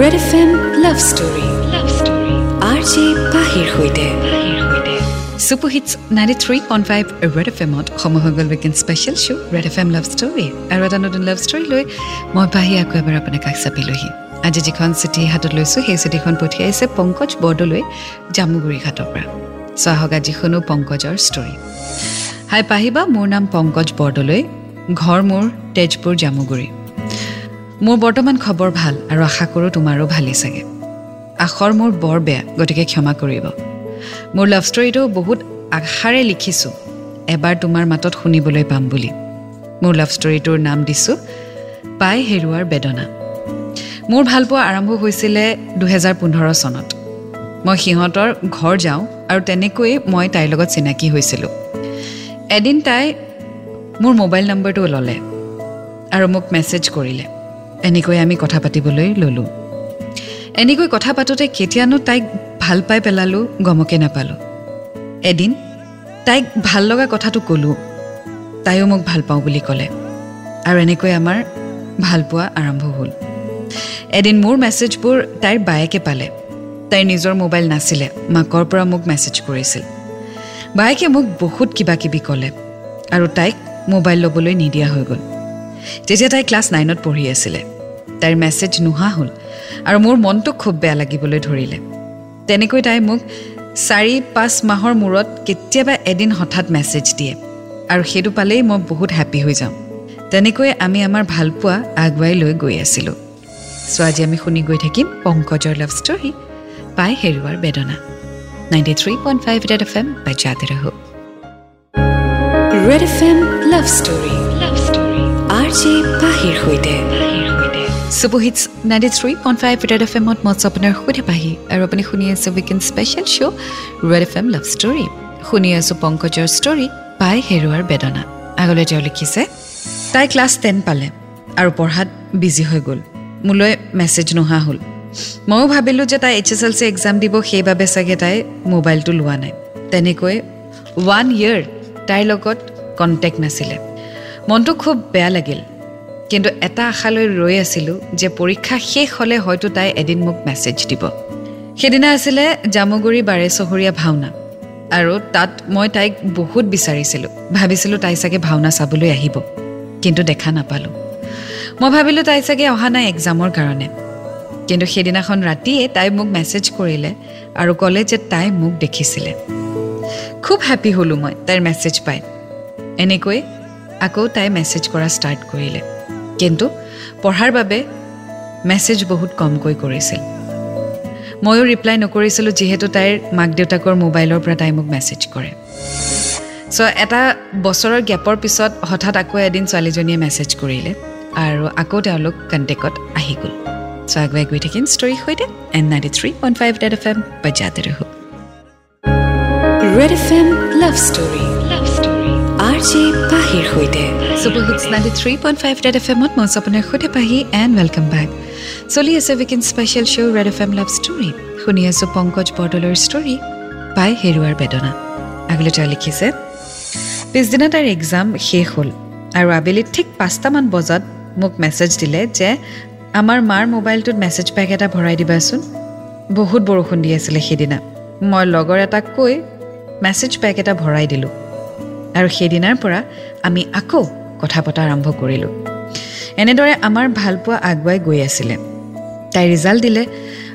Red F M love story love story R J পাহিৰ সৈতে super hits ninety three point five Red F এমত সময় হৈ গ'ল weekend special show' Red F M love story আৰু এটা নতুন লাভ ষ্টৰী লৈ মই পাহি আকৌ এবাৰ আপোনাক কাষ চাপিলোহি আজি যিখন চিঠি হাতত লৈছোঁ সেই চিঠিখন পঠিয়াইছে পংকজ বৰদলৈ জামুগুৰি ঘাটৰ পৰা। চোৱা হওক আজি শুনো পংকজৰ ষ্টৰী হাই পাহিবা মোৰ নাম পংকজ বৰদলৈ। ঘৰ মোৰ তেজপুৰ জামুগুৰি। মোৰ বৰ্তমান খবৰ ভাল আৰু আশা কৰোঁ তোমাৰো ভালেই চাগে। আখৰ মোৰ বৰ বেয়া গতিকে ক্ষমা কৰিব। মোৰ লাভ ষ্টৰীটো বহুত আশাৰে লিখিছোঁ। এবাৰ তোমাৰ মাতত শুনিবলৈ পাম বুলি। মোৰ লাভ ষ্টৰীটোৰ নাম দিছোঁ পাই হেৰুৱাৰ বেদনা। মোৰ ভালপোৱা আৰম্ভ হৈছিলে দুহেজাৰ পোন্ধৰ চনত। মই সিহঁতৰ ঘৰ যাওঁ আৰু তেনেকৈয়ে মই তাইৰ লগত চিনাকি হৈছিলোঁ। এদিন তাই মোৰ মোবাইল নম্বৰটো ল'লে আৰু মোক মেছেজ কৰিলে। এনেকৈ আমি কথা পাতিবলৈ ল'লোঁ। এনেকৈ কথা পাতোঁতে কেতিয়ানো তাইক ভাল পাই পেলালোঁ গমকে নাপালোঁ। এদিন তাইক ভাল লগা কথাটো ক'লোঁ। তাইও মোক ভাল পাওঁ বুলি ক'লে। আৰু এনেকৈ আমাৰ ভালপোৱা আৰম্ভ হ'ল। এদিন মোৰ মেছেজবোৰ তাইৰ বায়েকে পালে। তাইৰ নিজৰ মোবাইল নাছিলে। মাকৰ পৰা মোক মেছেজ কৰিছিল। বায়েকে মোক বহুত কিবা কিবি ক'লে। আৰু তাইক মোবাইল ল'বলৈ নিদিয়া হৈ গ'ল। তেতিয়া তাই ক্লাছ নাইনত পঢ়ি আছিলে। তাইৰ মেছেজ নোহোৱা হ'ল আৰু মোৰ মনটো খুব বেয়া লাগিবলৈ ধৰিলে। তেনেকৈ তাই মোক চাৰি পাঁচ মাহৰ মূৰত কেতিয়াবা এদিন হঠাৎ মেছেজ দিয়ে আৰু সেইটো পালেই মই বহুত হেপ্পী হৈ যাওঁ। তেনেকৈ আমি আমাৰ ভালপোৱা আগুৱাই লৈ গৈ আছিলোঁ। চ' আজি আমি শুনি গৈ থাকিম পংকজৰ লাভ ষ্টৰী পাই হেৰুৱাৰ বেদনা। Ninety three point five Red F M বাই জাতে ৰহো Red F M love story love story R J পাহিৰ সৈতে। Super hits ninety three point five Red F এমত মই আপোনাৰ সৈতে পাহি। আৰু আপুনি শুনি আছে weekend special show' Red F M love story শুনি আছোঁ পংকজৰ ষ্টৰী পাই হেৰুৱাৰ বেদনা। আগলৈ তেওঁ লিখিছে তাই ক্লাছ টেন পালে আৰু পঢ়াত বিজি হৈ গ'ল। মোলৈ মেছেজ নোহোৱা হ'ল। ময়ো ভাবিলোঁ যে তাই H S L C exam দিব সেইবাবে চাগে তাই মোবাইলটো লোৱা নাই। তেনেকৈ ওৱান ইয়েৰ তাইৰ লগত কণ্টেক্ট নাছিলে। মনটো খুব বেয়া লাগিল। কিন্তু এটা আশালৈ ৰৈ আছিলোঁ যে পৰীক্ষা শেষ হ'লে হয়তো তাই এদিন মোক মেছেজ দিব। সেইদিনা আছিলে জামুগুৰি বাৰে চহৰীয়া ভাওনা। আৰু তাত মই তাইক বহুত বিচাৰিছিলোঁ। ভাবিছিলোঁ তাই চাগে ভাওনা চাবলৈ আহিব। কিন্তু দেখা নাপালোঁ। মই ভাবিলোঁ তাই চাগে অহা নাই এক্সামৰ কাৰণে। কিন্তু সেইদিনাখন ৰাতিয়ে তাই মোক মেছেজ কৰিলে আৰু ক'লে যে তাই মোক দেখিছিলে। খুব হেপ্পী হ'লোঁ মই তাইৰ মেছেজ পাই। এনেকৈ আকৌ তাই মেছেজ কৰা ষ্টাৰ্ট কৰিলে। কিন্তু পঢ়াৰ বাবে মেছেজ বহুত কমকৈ কৰিছিল। ময়ো ৰিপ্লাই নকৰিছিলোঁ যিহেতু তাইৰ মাক দেউতাকৰ মোবাইলৰ পৰা তাই মোক মেছেজ কৰে। চ' এটা বছৰৰ গেপৰ পিছত হঠাৎ আকৌ এদিন ছোৱালীজনীয়ে মেছেজ কৰিলে আৰু আকৌ তেওঁলোক কণ্টেক্টত আহি গ'ল। চ' আগুৱাই গৈ থাকিম ষ্টৰীৰ সৈতে। N ninety three point five Red F M ৰহো। Red F M love story পিছদিনা তাইৰ এক্সাম শেষ হ'ল আৰু আবেলি ঠিক পাঁচটামান বজাত মোক মেছেজ দিলে যে আমাৰ মাৰ মোবাইলটোত মেছেজ পেক এটা ভৰাই দিবাচোন। বহুত বৰষুণ দি আছিলে সেইদিনা। মই লগৰ এটাক কৈ মেছেজ পেক এটা ভৰাই দিলোঁ। আৰু সেইদিনাৰ পৰা আমি আকৌ কথা পতা আৰম্ভ কৰিলোঁ। এনেদৰে আমাৰ ভালপোৱা আগুৱাই গৈ আছিলে। তাই ৰিজাল্ট দিলে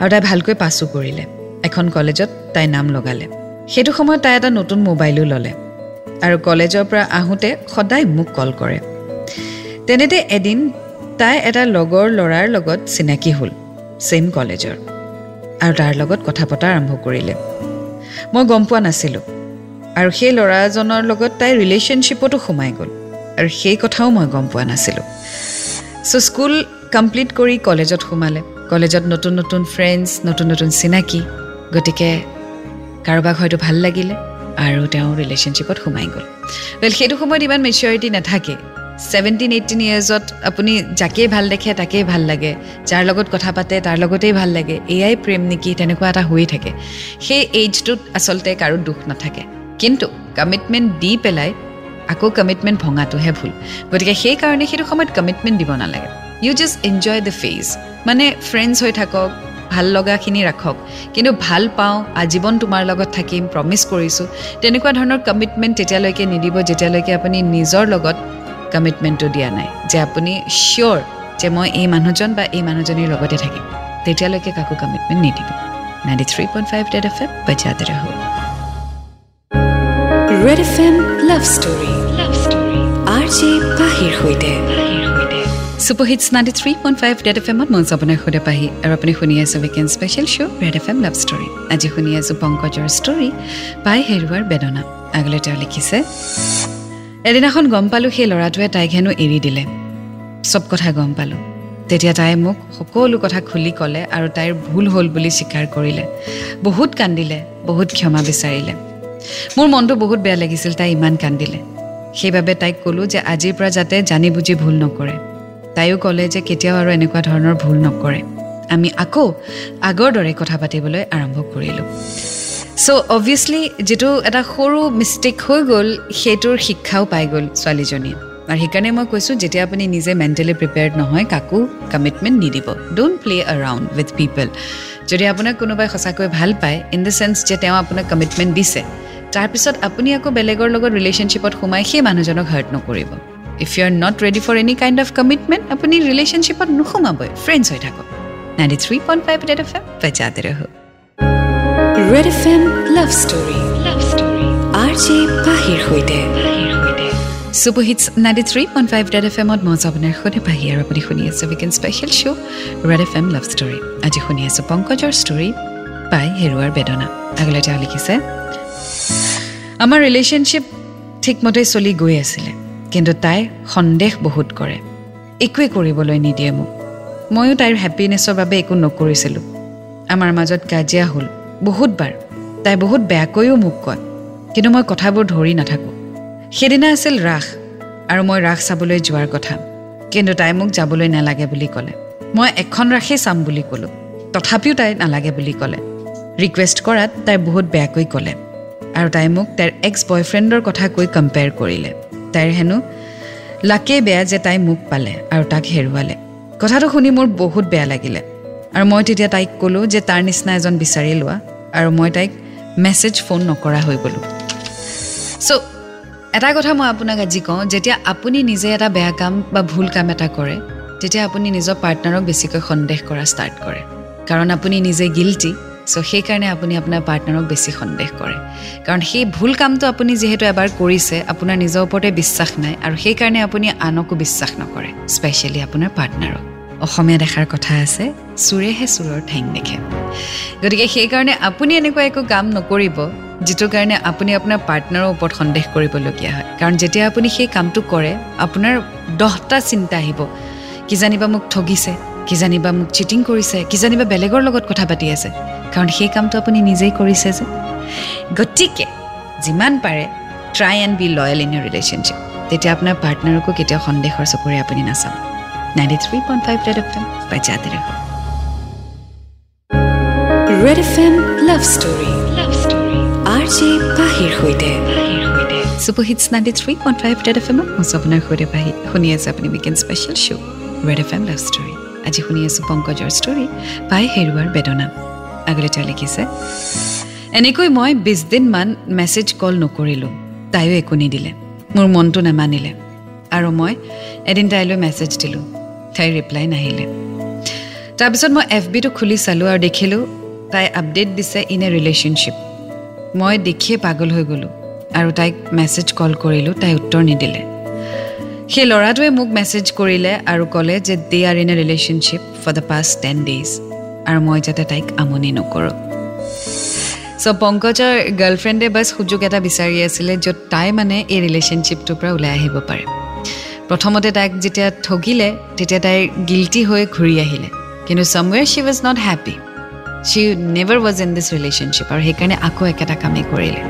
আৰু তাই ভালকৈ পাছো কৰিলে। এখন কলেজত তাই নাম লগালে। সেইটো সময়ত তাই এটা নতুন মোবাইলো ল'লে আৰু কলেজৰ পৰা আহোঁতে সদায় মোক কল কৰে। তেনেতে এদিন তাই এটা লগৰ ল'ৰাৰ লগত চিনাকি হ'ল ছেইম কলেজৰ। আৰু তাৰ লগত কথা পতা আৰম্ভ কৰিলে। মই গম পোৱা নাছিলোঁ। আৰু সেই ল'ৰাজনৰ লগত তাই ৰিলেশ্যনশ্বিপতো সোমাই গ'ল। আৰু সেই কথাও মই গম পোৱা নাছিলোঁ। চ' স্কুল কমপ্লিট কৰি কলেজত সোমালে। কলেজত নতুন নতুন ফ্ৰেণ্ডছ নতুন নতুন চিনাকি। গতিকে কাৰোবাক হয়তো ভাল লাগিলে আৰু তেওঁ ৰিলেশ্যনশ্বিপত সোমাই গ'ল। ৱেল সেইটো সময়ত ইমান মেচিয়ৰিটি নাথাকে। ছেভেণ্টিন এইটিন ইয়াৰ্ছত আপুনি যাকেই ভাল দেখে তাকেই ভাল লাগে। যাৰ লগত কথা পাতে তাৰ লগতেই ভাল লাগে। এয়াই প্ৰেম নেকি তেনেকুৱা এটা হৈয়ে থাকে। সেই এইজটোত আচলতে কাৰো দুখ নাথাকে। কিন্তু কমিটমেণ্ট দি পেলাই আকৌ কমিটমেণ্ট ভঙাটোহে ভুল। গতিকে সেইকাৰণে সেইটো সময়ত কমিটমেণ্ট দিব নালাগে। You just enjoy the phase মানে ফ্ৰেণ্ডছ হৈ থাকক ভাল লগাখিনি ৰাখক। কিন্তু ভাল পাওঁ আজীৱন তোমাৰ লগত থাকিম প্ৰমিছ কৰিছোঁ তেনেকুৱা ধৰণৰ কমিটমেণ্ট তেতিয়ালৈকে নিদিব যেতিয়ালৈকে আপুনি নিজৰ লগত কমিটমেণ্টটো দিয়া নাই। যে আপুনি চিয়'ৰ যে মই এই মানুহজন বা এই মানুহজনীৰ লগতে থাকিম। তেতিয়ালৈকে কাকো কমিটমেণ্ট নিদিব। Ninety three point five Red F M বজাতে ৰহো। Red F M love story love story R J পাহিৰ সৈতে super hits ninety three point five Red F এমত মই আপোনাৰ সৈতে পাহি। আৰু আপুনি শুনি আছে weekend special show' Red F M love story আজি শুনি আছোঁ পংকজৰ ষ্টৰী পাই হেৰুৱাৰ বেদনা। আগলৈ তেওঁ লিখিছে এদিনাখন গম পালোঁ সেই ল'ৰাটোৱে তাইক হেনো এৰি দিলে। চব কথা গম পালোঁ। তেতিয়া তাই মোক সকলো কথা খুলি ক'লে আৰু তাইৰ ভুল হ'ল বুলি স্বীকাৰ কৰিলে। বহুত কান্দিলে বহুত ক্ষমা বিচাৰিলে। মোৰ মনটো বহুত বেয়া লাগিছিল তাই ইমান কান্দিলে। সেইবাবে তাইক ক'লোঁ যে আজিৰ পৰা যাতে জানি বুজি ভুল নকৰে। তাইও ক'লে যে কেতিয়াও আৰু এনেকুৱা ধৰণৰ ভুল নকৰে। আমি আকৌ আগৰ দৰে কথা পাতিবলৈ আৰম্ভ কৰিলোঁ। চ' অবভিয়াছলি যিটো এটা সৰু মিষ্টেক হৈ গ'ল সেইটোৰ শিক্ষাও পাই গ'ল ছোৱালীজনীয়ে। আৰু সেইকাৰণে মই কৈছোঁ যেতিয়া আপুনি নিজে মেণ্টেলি প্ৰিপেয়াৰ্ড নহয় কাকো কমিটমেণ্ট নিদিব। Don't play around with people যদি আপোনাক কোনোবাই সঁচাকৈ ভাল পায় ইন দ্য চেন্স যে তেওঁ আপোনাক কমিটমেণ্ট দিছে তাৰপিছত আপুনি আকৌ বেলেগৰ লগত ৰিলেশ্যনশ্বিপত সোমাই সেই মানুহজনক হাৰ্ট নকৰিব। If you are not ready for any kind of commitment আপুনি ৰিলেশ্যনশ্বিপত নোসোমাবই। ফ্ৰেণ্ডছ হৈ থাকক। Ninety three point five Red F M বজাতে ৰহ। Red F M love story love story R J পাহিৰ সৈতে। Super hits ninety three point five Red F এমত মই আপোনাৰ সৈতে পাহি আৰু আপুনি শুনি আছোঁ weekend special show' Red F M love story আজি শুনি আছোঁ পংকজৰ ষ্টৰী পাই হেৰুৱাৰ বেদনা। আগলৈ তেওঁ লিখিছে আমাৰ ৰিলেশ্যনশ্বিপ ঠিকমতে চলি গৈ আছিলে। কিন্তু তাই সন্দেহ বহুত কৰে। একোৱে কৰিবলৈ নিদিয়ে মোক। ময়ো তাইৰ হেপিনেছৰ বাবে একো নকৰিছিলোঁ। আমাৰ মাজত কাজিয়া হ'ল। বহুতবাৰ। তাই বহুত বেয়াকৈও মোক কয়। কিন্তু মই কথাবোৰ ধৰি নাথাকোঁ। সেইদিনা আছিল ৰাস আৰু মই ৰাস চাবলৈ যোৱাৰ কথা। কিন্তু তাই মোক যাবলৈ নালাগে বুলি ক'লে। মই এখন ৰাসেই চাম বুলি ক'লোঁ। তথাপিও তাই নালাগে বুলি ক'লে। ৰিকুৱেষ্ট কৰাত তাই বহুত বেয়াকৈ ক'লে। আৰু তাই মোক তাইৰ এক্স বয়ফ্ৰেণ্ডৰ কথা কৈ কম্পেয়াৰ কৰিলে। তাইৰ হেনো লাকেই বেয়া যে তাই মোক পালে আৰু তাক হেৰুৱালে। কথাটো শুনি মোৰ বহুত বেয়া লাগিলে। আৰু মই তেতিয়া তাইক ক'লোঁ যে তাৰ নিচিনা এজন বিচাৰি লোৱা আৰু মই তাইক মেছেজ ফোন নকৰা হৈ গ'লোঁ। চ' এটা কথা মই আপোনাক আজি কওঁ যেতিয়া আপুনি নিজে এটা বেয়া কাম বা ভুল কাম এটা কৰে তেতিয়া আপুনি নিজৰ পাৰ্টনাৰক বেছিকৈ সন্দেহ কৰা ষ্টাৰ্ট কৰে। কাৰণ আপুনি নিজে গিল্টি চ' সেইকাৰণে আপুনি আপোনাৰ পাৰ্টনাৰক বেছি সন্দেহ কৰে। কাৰণ সেই ভুল কামটো আপুনি যিহেতু এবাৰ কৰিছে আপোনাৰ নিজৰ ওপৰতে বিশ্বাস নাই আৰু সেইকাৰণে আপুনি আনকো বিশ্বাস নকৰে স্পেচিয়েলি আপোনাৰ পাৰ্টনাৰক অসমীয়া দেখাৰ কথা আছে চোৰেহে চোৰৰ ঠেং দেখে। গতিকে সেইকাৰণে আপুনি এনেকুৱা একো কাম নকৰিব যিটো কাৰণে আপুনি আপোনাৰ পাৰ্টনাৰৰ ওপৰত সন্দেহ কৰিবলগীয়া হয়। কাৰণ যেতিয়া আপুনি সেই কামটো কৰে আপোনাৰ দহটা চিন্তা আহিব কিজানিবা মোক ঠগিছে? কিজানিবা মোক চিটিং কৰিছে কিজানিবা বেলেগৰ লগত কথা পাতি আছে। কাৰণ সেই কামটো আপুনি নিজেই কৰিছে যে। গতিকে যিমান পাৰে try and be loyal in your relationship তেতিয়া আপোনাৰ পাৰ্টনাৰকো কেতিয়াও সন্দেহৰ চকুৰে আপুনি নাচাব। Ninety three point five Red F M বাজাতে ৰাখক Red F M love story love story R J পাহিৰ সৈতে। Super hits ninety three point five Red F এমত মই আপোনাৰ সৈতে পাহি শুনি আছে আপুনি weekend special show' Red F M love story আজি শুনি আছোঁ পংকজৰ ষ্টৰী পাই হেৰুৱাৰ বেদনা। আগলৈ তেওঁ লিখিছে এনেকৈ মই বিছ দিনমান মেছেজ কল নকৰিলোঁ তাইও একো নিদিলে মোৰ মনটো নেমানিলে আৰু মই এদিন তাইলৈ মেছেজ দিলোঁ তাইৰ ৰিপ্লাই নাহিলে। তাৰপিছত মই এফ বিটো খুলি চালোঁ আৰু দেখিলোঁ তাই আপডেট দিছে ইন এ ৰিলেশ্যনশ্বিপ মই দেখিয়ে পাগল হৈ গ'লোঁ আৰু তাইক মেছেজ কল কৰিলোঁ তাই উত্তৰ নিদিলে। সেই ল'ৰাটোৱে মোক মেছেজ কৰিলে আৰু ক'লে যে they are in a relationship for the past ten days আৰু মই যাতে তাইক আমনি নকৰোঁ। চ' পংকজৰ গাৰ্লফ্ৰেণ্ডে বাছ সুযোগ এটা বিচাৰি আছিলে য'ত তাই মানে এই ৰিলেশ্যনশ্বিপটোৰ পৰা ওলাই আহিব পাৰে। প্ৰথমতে তাইক যেতিয়া ঠগিলে তেতিয়া তাইৰ গিল্টি হৈ ঘূৰি আহিলে। কিন্তু somewhere she was not happy she never was in this relationship আৰু সেইকাৰণে আকৌ একেটা কামেই কৰিলে।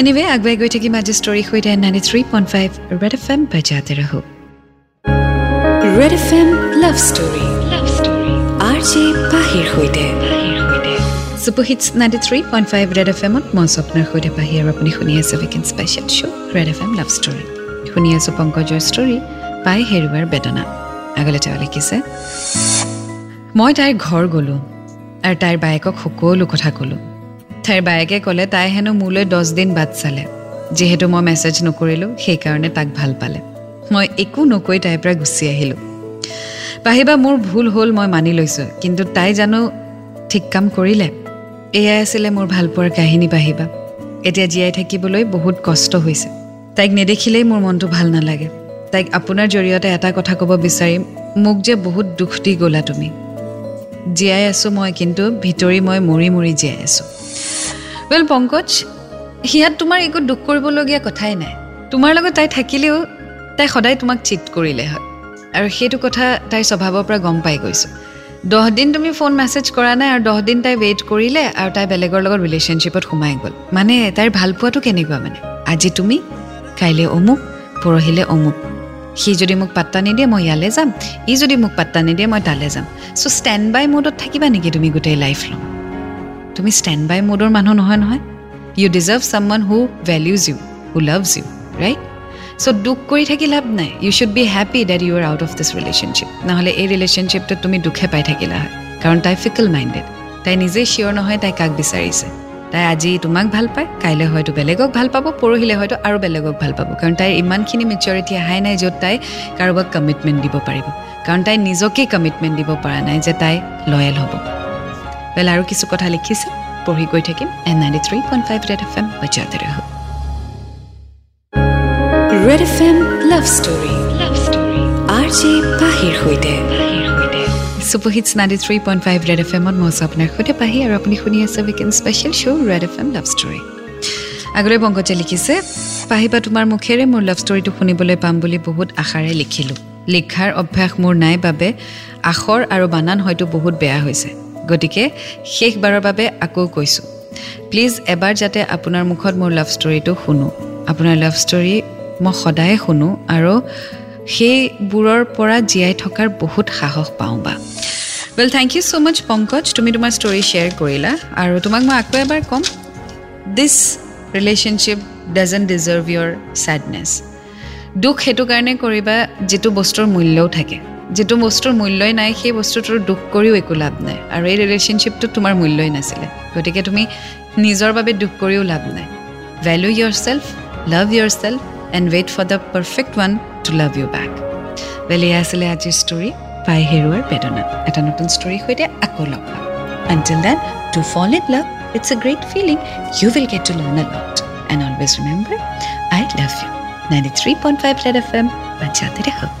এনিৱে আগুৱাই গৈ থাকিম আজি ষ্টৰীৰ সৈতে ninety three point five Red F M বাজাতে ৰহো Red F M love story love story R J পাহিৰ সৈতে। Super hits ninety three point five Red F এমত মই স্বপ্নৰ সৈতে পাহি আৰু আপুনি শুনি আছে weekend special show' Red F M love story শুনি আছোঁ পংকজৰ ষ্টৰী পাই হেৰুৱাৰ বেদনা। আগলৈ তেওঁ লিখিছে মই তাইৰ ঘৰ গ'লোঁ আৰু তাইৰ বায়েকক সকলো কথা ক'লোঁ। তাইৰ বায়েকে ক'লে তাই হেনো মোলৈ দহ দিন বাট চালে। যিহেতু মই মেছেজ নকৰিলোঁ সেইকাৰণে তাক ভাল পালে। মই একো নকৈ তাইৰ পৰা গুচি আহিলোঁ। পাহিবা মোৰ ভুল হ'ল মই মানি লৈছোঁ। কিন্তু তাই জানো ঠিক কাম কৰিলে? এয়াই আছিলে মোৰ ভালপোৱাৰ কাহিনী পাহিবা এতিয়া জীয়াই থাকিবলৈ বহুত কষ্ট হৈছে। তাইক নেদেখিলেই মোৰ মনটো ভাল নালাগে। তাইক আপোনাৰ জৰিয়তে এটা কথা ক'ব বিচাৰিম। মোক যে বহুত দুখ দি গ'লা তুমি। জীয়াই আছোঁ মই কিন্তু ভিতৰি মই মৰি মৰি জীয়াই আছোঁ। ৱেল পংকজ সিয়াত তোমাৰ একো দুখ কৰিবলগীয়া কথাই নাই। তোমাৰ লগত তাই থাকিলেও তাই সদায় তোমাক চিট কৰিলে হয়। আৰু সেইটো কথা তাইৰ স্বভাৱৰ পৰা গম পাই গৈছোঁ। দহ দিন তুমি ফোন মেছেজ কৰা নাই আৰু দহ দিন তাই ৱেইট কৰিলে আৰু তাই বেলেগৰ লগত ৰিলেশ্যনশ্বিপত সোমাই গ'ল। মানে তাইৰ ভাল পোৱাটো কেনেকুৱা মানে? আজি তুমি কাইলৈ অমুক পৰহিলৈ অমুক। সি যদি মোক পাত্তা নিদিয়ে মই ইয়ালৈ যাম। ই যদি মোক পাত্তা নিদিয়ে মই তালৈ যাম। চ' ষ্টেণ্ড বাই মুডত থাকিবা নেকি তুমি গোটেই লাইফ লং তুমি ষ্টেণ্ড বাই মুডৰ মানুহ নহয় নহয়। You deserve some one who values you who loves you right so' দুখ কৰি থাকি লাভ নাই। You should be happy that you are out of this relationship নহ'লে এই ৰিলেশ্যনশ্বিপটোত তুমি দুখে পাই থাকিলা হয়। কাৰণ তাই ফিকল মাইণ্ডেড তাই নিজেই চিয়'ৰ নহয় তাই কাক বিচাৰিছে। তাই আজি তোমাক ভাল পায় কাইলৈ হয়তো বেলেগক ভাল পাব পৰহিলৈ হয়তো আৰু বেলেগক ভাল পাব। কাৰণ তাইৰ ইমানখিনি মেচিয়ৰিটি অহাই নাই য'ত তাই কাৰোবাক কমিটমেণ্ট দিব পাৰিব। কাৰণ তাই নিজকেই কমিটমেণ্ট দিব পৰা নাই যে তাই লয়েল হ'ব। ৱেল আৰু কিছু কথা লিখিছে। পঢ়ি গৈ থাকিম। N ninety three point five Red F M বজাতে ৰহ Red F M love story love story R J পাহিৰ সৈতে। Super hits ninety three point five Red F এমত মই আছোঁ আপোনাৰ সৈতে পাহি আৰু আপুনি শুনি আছে weekend special show' Red F M love story আগলৈ পংকজে লিখিছে পাহিবা তোমাৰ মুখেৰে মোৰ লাভ ষ্টৰীটো শুনিবলৈ পাম বুলি বহুত আশাৰে লিখিলোঁ। লিখাৰ অভ্যাস মোৰ নাই বাবে আখৰ আৰু বানান হয়তো বহুত বেয়া হৈছে। গতিকে শেষবাৰৰ বাবে আকৌ কৈছোঁ। প্লিজ এবাৰ যাতে আপোনাৰ মুখত মোৰ লাভ ষ্টৰীটো শুনো। আপোনাৰ লাভ ষ্টৰী মই সদায়ে শুনো আৰু সেইবোৰৰ পৰা জীয়াই থকাৰ বহুত সাহস পাওঁ বা। Well thank you so' much Pankaj. তুমি তোমাৰ ষ্টৰী শ্বেয়াৰ কৰিলা আৰু তোমাক মই আকৌ এবাৰ ক'ম this relationship doesn't deserve your sadness দুখ সেইটো কাৰণে কৰিবা যিটো বস্তুৰ মূল্যও থাকে। যিটো বস্তুৰ মূল্যই নাই সেই বস্তুটোৰ দুখ কৰিও একো লাভ নাই। আৰু এই ৰিলেশ্যনশ্বিপটোত তোমাৰ মূল্যই নাছিলে। গতিকে তুমি নিজৰ বাবে দুখ কৰিও লাভ নাই। Value yourself love yourself and wait for the perfect one to love you back এয়া আছিলে আজিৰ ষ্টৰী পাই হেৰুৱাৰ বেদনা। এটা নতুন ষ্টৰীৰ সৈতে আকৌ লগ পাম। Until then to fall in love it's a great feeling you will get to learn a lot and always remember I love you ninety three point five Red F M বাচ্চাতে দেখক